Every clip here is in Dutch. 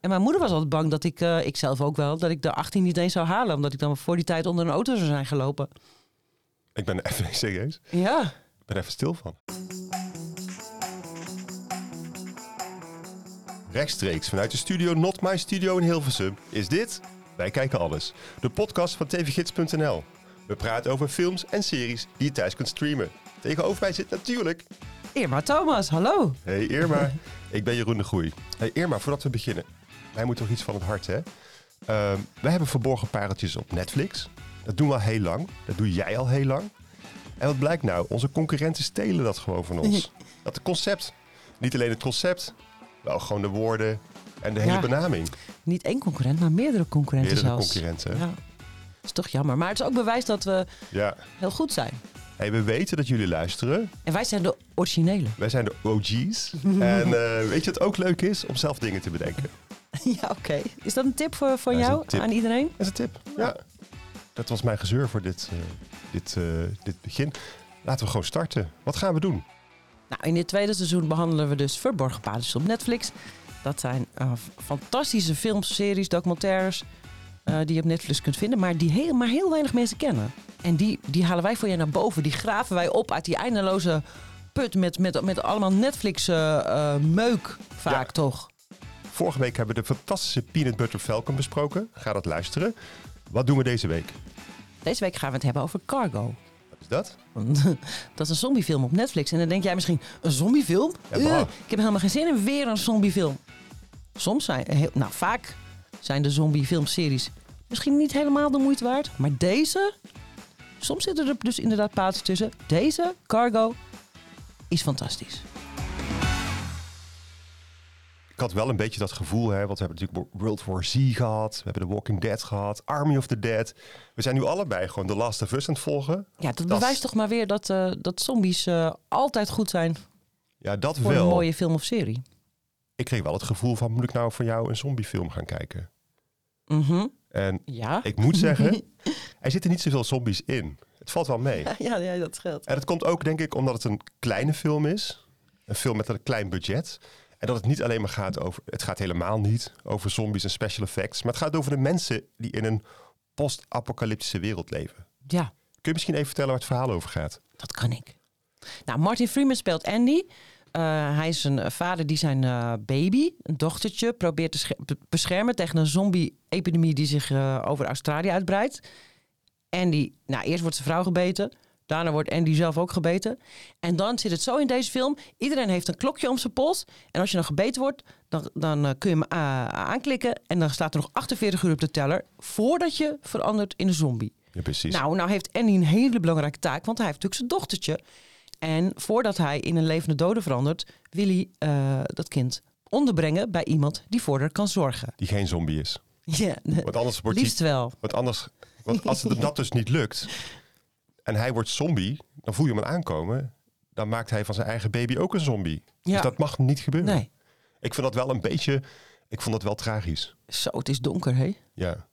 En mijn moeder was altijd bang dat ik, eh, ik zelf ook wel, dat ik de 18 niet eens zou halen. Omdat ik dan voor die tijd onder een auto zou zijn gelopen. Ik ben even serieus. Ja. Ik ben even stil van. Rechtstreeks vanuit de studio Not My Studio in Hilversum is dit Wij Kijken Alles. De podcast van tvgids.nl. We praten over films en series die je thuis kunt streamen. Tegenover mij zit natuurlijk... Irma Thomas, hallo. Hey Irma, ik ben Jeroen de Groei. Hey Irma, voordat we beginnen. Wij moeten toch iets van het hart, hè? Ehm wij hebben verborgen pareltjes op Netflix. Dat doen we al heel lang. Dat doe jij al heel lang. En wat blijkt nou? Onze concurrenten stelen dat gewoon van ons. Dat het concept. Niet alleen het concept, wel gewoon de woorden en de hele Ja. benaming. Niet één concurrent, maar meerdere concurrenten Meerdere zelfs. concurrenten. Ja. Dat is toch jammer. Maar het is ook bewijs dat we Ja. heel goed zijn. Hey, we weten dat jullie luisteren. En wij zijn de originele. Wij zijn de OG's. en eh, weet je wat ook leuk is? Om zelf dingen te bedenken. ja, oké. Is dat een tip voor, van jou aan iedereen? Dat is een tip. Ja. Dat was mijn gezeur voor dit, eh, dit, eh, dit begin. Laten we gewoon starten. Wat gaan we doen? Nou, in dit tweede seizoen behandelen we dus Verborgen Pareltjes op Netflix. Dat zijn eh, fantastische films, series, documentaires eh, die je op Netflix kunt vinden, maar die heel, maar heel weinig mensen kennen. En die, die halen wij voor je naar boven. Die graven wij op uit die eindeloze put met, met, met allemaal Netflix-meuk vaak Ja. toch. Vorige week hebben we de fantastische Peanut Butter Falcon besproken. Ga dat luisteren. Wat doen we deze week? Deze week gaan we het hebben over Cargo. Wat is dat? Dat is een zombiefilm op Netflix. En dan denk jij misschien, een zombiefilm? Ja, bah. ik heb helemaal geen zin in weer een zombiefilm. Soms zijn, heel, nou vaak zijn de zombiefilmseries misschien niet helemaal de moeite waard. Maar deze, soms zitten er dus inderdaad paadjes tussen. Deze, Cargo, is fantastisch. Ik had wel een beetje dat gevoel, hè, want we hebben natuurlijk World War Z gehad. We hebben The Walking Dead gehad. Army of the Dead. We zijn nu allebei gewoon The Last of Us aan het volgen. Ja, dat, Dat- bewijst toch maar weer dat, eh, dat zombies eh, altijd goed zijn Ja, dat voor wel. een mooie film of serie. Ik kreeg wel het gevoel van, moet ik nou voor jou een zombiefilm gaan kijken? Mhm. En Ja. ik moet zeggen, er zitten niet zoveel zombies in. Het valt wel mee. ja, ja, dat scheelt. En dat komt ook, denk ik, omdat het een kleine film is. Een film met een klein budget. En dat het niet alleen maar gaat over... Het gaat helemaal niet over zombies en special effects. Maar het gaat over de mensen die in een post-apocalyptische wereld leven. Ja. Kun je misschien even vertellen waar het verhaal over gaat? Dat kan ik. Nou, Martin Freeman speelt Andy. Eh, hij is een eh, vader die zijn eh, baby, een dochtertje, probeert te sche- be- beschermen tegen een zombie-epidemie die zich over Australië uitbreidt. Andy, nou, eerst wordt zijn vrouw gebeten. Daarna wordt Andy zelf ook gebeten. En dan zit het zo in deze film. Iedereen heeft een klokje om zijn pols. En als je dan gebeten wordt, dan, dan eh, kun je hem eh, aanklikken. En dan staat er nog 48 uur op de teller. Voordat je verandert in een zombie. Ja, precies. Nou, nou heeft Andy een hele belangrijke taak, want hij heeft natuurlijk zijn dochtertje. En voordat hij in een levende dode verandert, wil hij eh, dat kind onderbrengen bij iemand die voor haar kan zorgen. Die geen zombie is. Ja, Want anders wordt liefst wel. Want anders... Want als het dat dus niet lukt... En hij wordt zombie, dan voel je hem aankomen. Dan maakt hij van zijn eigen baby ook een zombie. Ja. Dus dat mag niet gebeuren. Nee, Ik vind dat wel een beetje... Ik vond dat wel tragisch. zo, het is donker, hè? Ja.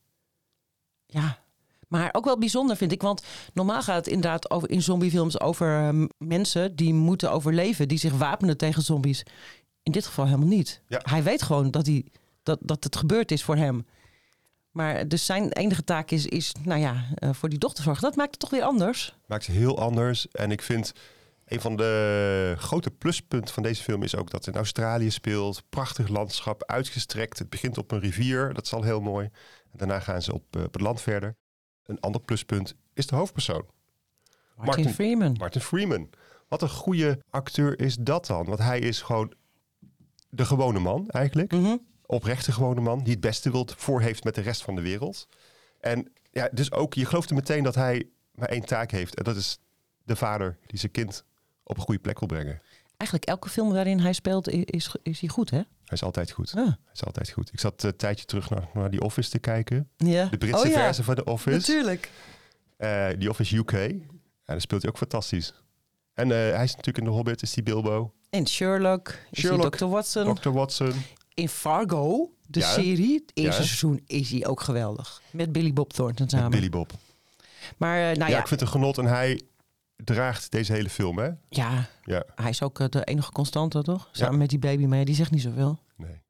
Ja. Maar ook wel bijzonder vind ik, want normaal gaat het inderdaad over, in zombiefilms over eh, mensen die moeten overleven, die zich wapenen tegen zombies. In dit geval helemaal niet. Ja. Hij weet gewoon dat, hij, dat, dat het gebeurd is voor hem. Maar dus zijn enige taak is, is nou ja, eh, voor die dochter zorgen. Dat maakt het toch weer anders. maakt het heel anders. En ik vind een van de grote pluspunten van deze film is ook dat het in Australië speelt. Prachtig landschap, uitgestrekt. Het begint op een rivier, dat is al heel mooi. En daarna gaan ze op, eh, op het land verder. Een ander pluspunt is de hoofdpersoon, Martin, Martin- Freeman. Martin Freeman. Wat een goede acteur is dat dan? Want hij is gewoon de gewone man eigenlijk. Mhm. Oprechte gewone man die het beste wil voor heeft met de rest van de wereld. En ja, dus ook, je gelooft er meteen dat hij maar één taak heeft. En dat is de vader die zijn kind op een goede plek wil brengen. Eigenlijk elke film waarin hij speelt is, is hij goed, hè? Hij is altijd goed. Ja. Hij is altijd goed. Ik zat een tijdje terug naar, naar die Office te kijken. ja. De Britse Oh ja, versie van de Office. Natuurlijk. Eh die Office UK. En daar speelt hij ook fantastisch. En eh, hij is natuurlijk in The Hobbit, is die Bilbo. En Sherlock, is Sherlock, Dr. Watson. Dr. Watson. In Fargo, de Ja. serie, het eerste Ja. seizoen, is hij ook geweldig. Met Billy Bob Thornton Met samen. Billy Bob. Maar eh, nou ja, ja, ik vind het een genot. En hij draagt deze hele film, hè? ja, Ja, hij is ook eh, de enige constante, toch? Samen met die baby mee, die zegt niet zoveel. nee.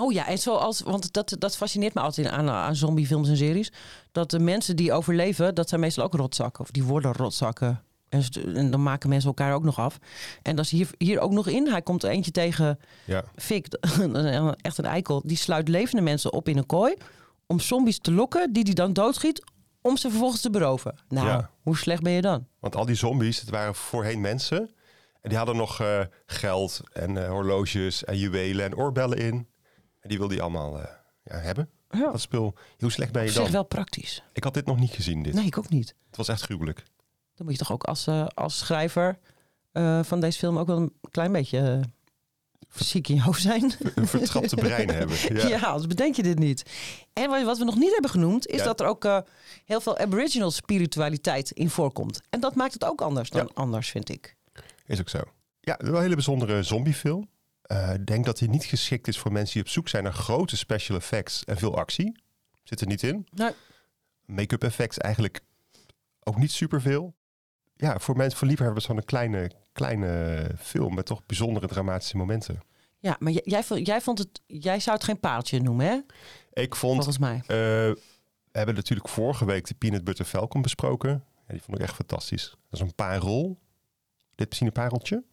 Oh ja, en zoals, want dat, dat fascineert me altijd aan, aan zombiefilms en series. Dat de mensen die overleven, dat zijn meestal ook rotzakken. Of die worden rotzakken. En, dan maken mensen elkaar ook nog af. En dat is hier, hier ook nog in. Hij komt er eentje tegen Ja. Fik, echt een eikel. Die sluit levende mensen op in een kooi. Om zombies te lokken, die die dan doodschiet. Om ze vervolgens te beroven. Nou, Ja. hoe slecht ben je dan? Want al die zombies, het waren voorheen mensen. En die hadden nog eh, geld en eh, horloges en juwelen en oorbellen in. En die wilde hij allemaal eh, ja, hebben. Ja. Dat spul. Hoe slecht ben je Op zich dan? wel praktisch. Ik had dit nog niet gezien, dit. Nee, ik ook niet. Het was echt gruwelijk. Dan moet je toch ook als, eh, als schrijver eh, van deze film ook wel een klein beetje eh, ziek in je hoofd zijn. Een vertrapte brein hebben. Ja. Ja. anders bedenk je dit niet. En wat, wat we nog niet hebben genoemd, is Ja. dat er ook eh, heel veel aboriginal spiritualiteit in voorkomt. En dat maakt het ook anders dan Ja. anders, vind ik. Is ook zo. Ja, wel een hele bijzondere zombiefilm. Eh, Ik denk dat hij niet geschikt is voor mensen die op zoek zijn naar grote special effects en veel actie. Zit er niet in. Nou, Make-up effects eigenlijk ook niet superveel. Ja, voor mensen, voor liefhebbers van een kleine, kleine film met toch bijzondere dramatische momenten. ja, maar jij, vond- jij vond het, jij zou het geen paaltje noemen, hè? Ik vond, Volgens mij. eh, we hebben natuurlijk vorige week de Peanut Butter Falcon besproken. Ja, die vond ik echt fantastisch. Dat is een parel. Dit misschien een pareltje?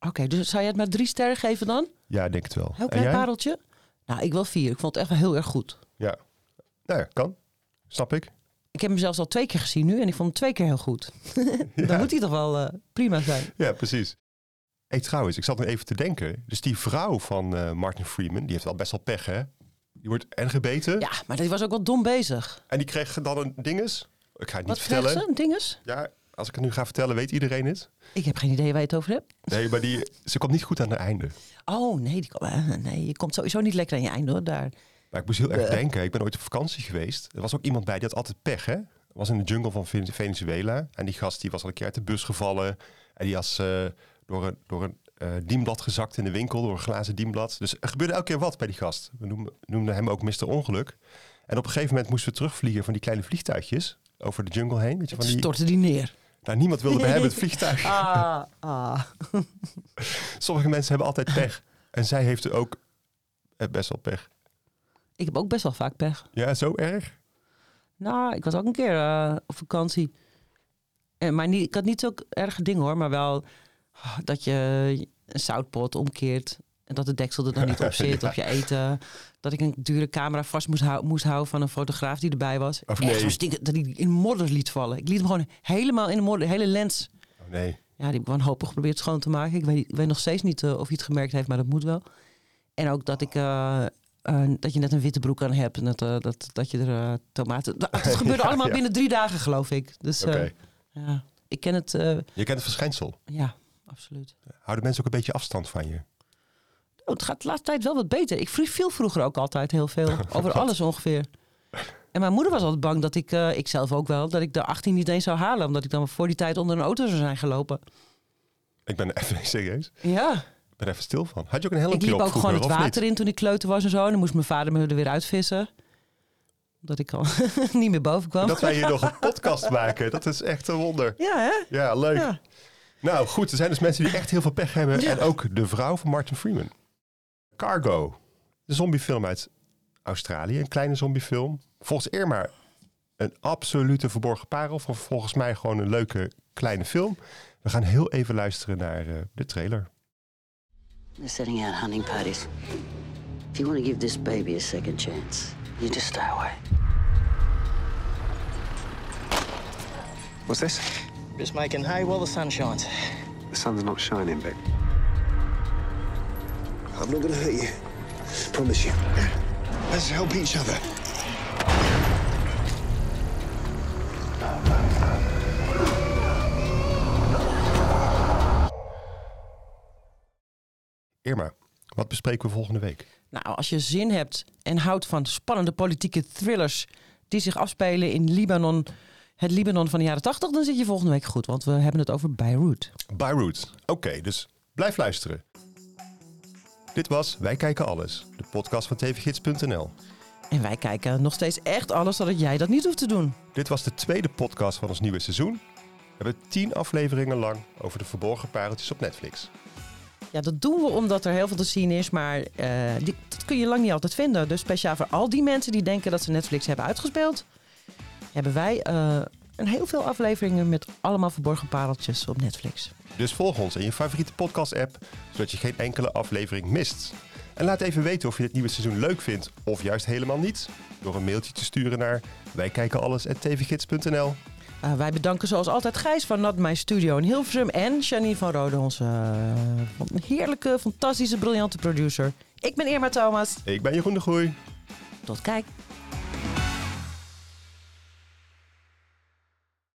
Oké, dus zou je het maar drie sterren geven dan? Ja, ik denk het wel. Heel klein pareltje? Nou, ik wil vier. Ik vond het echt wel heel erg goed. Ja. Nou ja, kan. Snap ik. Ik heb hem zelfs al twee keer gezien nu en ik vond hem twee keer heel goed. Dan Ja. moet hij toch wel eh, prima zijn. Ja, precies. Hey, trouwens, ik zat nu even te denken. Dus die vrouw van eh, Martin Freeman, die heeft al best wel pech, hè? Die wordt en gebeten. Ja, maar die was ook wel dom bezig. En die kreeg dan een dinges. Ik ga het niet Wat kreeg vertellen. ze? Een dinges? Ja, als ik het nu ga vertellen, weet iedereen het. Ik heb geen idee waar je het over hebt. Nee, maar die, ze komt niet goed aan het einde. Oh, nee, die, eh, nee, je komt sowieso niet lekker aan je einde hoor. Daar. Maar ik moest heel erg denken. Ik ben ooit op vakantie geweest. Er was ook iemand bij die had altijd pech, hè? Was in de jungle van Ven- Venezuela. En die gast die was al een keer uit de bus gevallen. En die was eh, door een, door een eh, dienblad gezakt in de winkel. Door een glazen dienblad. Dus er gebeurde elke keer wat bij die gast. We noemden, noemden hem ook Mr. Ongeluk. En op een gegeven moment moesten we terugvliegen van die kleine vliegtuigjes. Over de jungle heen. Weet je, van die, Stortte die neer. nou, niemand wilde bij hem het vliegtuig. Ah, ah. Sommige mensen hebben altijd pech. En zij heeft er ook eh, best wel pech. Ik heb ook best wel vaak pech. Ja, zo erg? Nou, ik was ook een keer eh, op vakantie. En, maar niet, ik had niet zo'n erge dingen hoor, maar wel ah, dat je een zoutpot omkeert. En dat de deksel er dan niet op zit, Ja. op je eten. Dat ik een dure camera vast moest, hou- moest houden van een fotograaf die erbij was. Of Echt nee. dat hij in modder liet vallen. Ik liet hem gewoon helemaal in de modder, de hele lens. Oh, nee. Ja, die heb ik wanhopig geprobeerd schoon te maken. Ik weet, ik weet nog steeds niet eh, of hij het gemerkt heeft, maar dat moet wel. En ook dat ik... eh, eh, dat je net een witte broek aan hebt en dat, eh, dat, dat je er eh, tomaten... Dat, het gebeurde Ja, allemaal ja. binnen drie dagen, geloof ik. Dus ja, ik ken het... Je kent het verschijnsel. ja, absoluut. Houden mensen ook een beetje afstand van je? Oh, het gaat de laatste tijd wel wat beter. Ik viel vroeger ook altijd heel veel. Over alles ongeveer. En mijn moeder was altijd bang dat ik, ik zelf ook wel, dat ik de 18 niet eens zou halen. Omdat ik dan voor die tijd onder een auto zou zijn gelopen. Ik ben even serieus. Ja, Ben even stil van. Had je ook een helmpje ik liep op ook gewoon het water in toen ik kleuter was en zo. En dan moest mijn vader me er weer uitvissen. Dat ik al niet meer boven kwam. Dat wij hier nog een podcast maken, dat is echt een wonder. Ja, hè? Ja, leuk. Ja. Nou goed, er zijn dus mensen die echt heel veel pech hebben. Ja. En ook de vrouw van Martin Freeman. Cargo, de zombiefilm uit Australië. Een kleine zombiefilm. Volgens Irma een absolute verborgen parel. Volgens mij gewoon een leuke kleine film. We gaan heel even luisteren naar eh, de trailer. They're setting out hunting parties. If you want to give this baby a second chance, you just stay away. What's this? Just making hay while the sun shines. The sun's not shining, Beck. I'm not gonna hurt you. Promise you. Let's help each other. Irma, wat bespreken we volgende week? Nou, als je zin hebt en houdt van spannende politieke thrillers die zich afspelen in Libanon, het Libanon van de jaren 80, dan zit je volgende week goed, want we hebben het over Beirut. Beirut. Oké, dus blijf luisteren. Dit was Wij Kijken Alles, de podcast van tvgids.nl. En wij kijken nog steeds echt alles, zodat jij dat niet hoeft te doen. Dit was de tweede podcast van ons nieuwe seizoen. We hebben tien afleveringen lang over de verborgen pareltjes op Netflix. Ja, dat doen we omdat er heel veel te zien is, maar eh, dat kun je lang niet altijd vinden. Dus speciaal voor al die mensen die denken dat ze Netflix hebben uitgespeeld, hebben wij eh, een heel veel afleveringen met allemaal verborgen pareltjes op Netflix. Dus volg ons in je favoriete podcast-app, zodat je geen enkele aflevering mist. En laat even weten of je dit nieuwe seizoen leuk vindt of juist helemaal niet. Door een mailtje te sturen naar wijkijkenalles.tvgids.nl Uh, wij bedanken zoals altijd Gijs van Not My Studio in Hilversum en Janine van Rode, onze uh, heerlijke, fantastische, briljante producer. Ik ben Irma Thomas. Ik ben Jeroen de Groei. Tot kijk.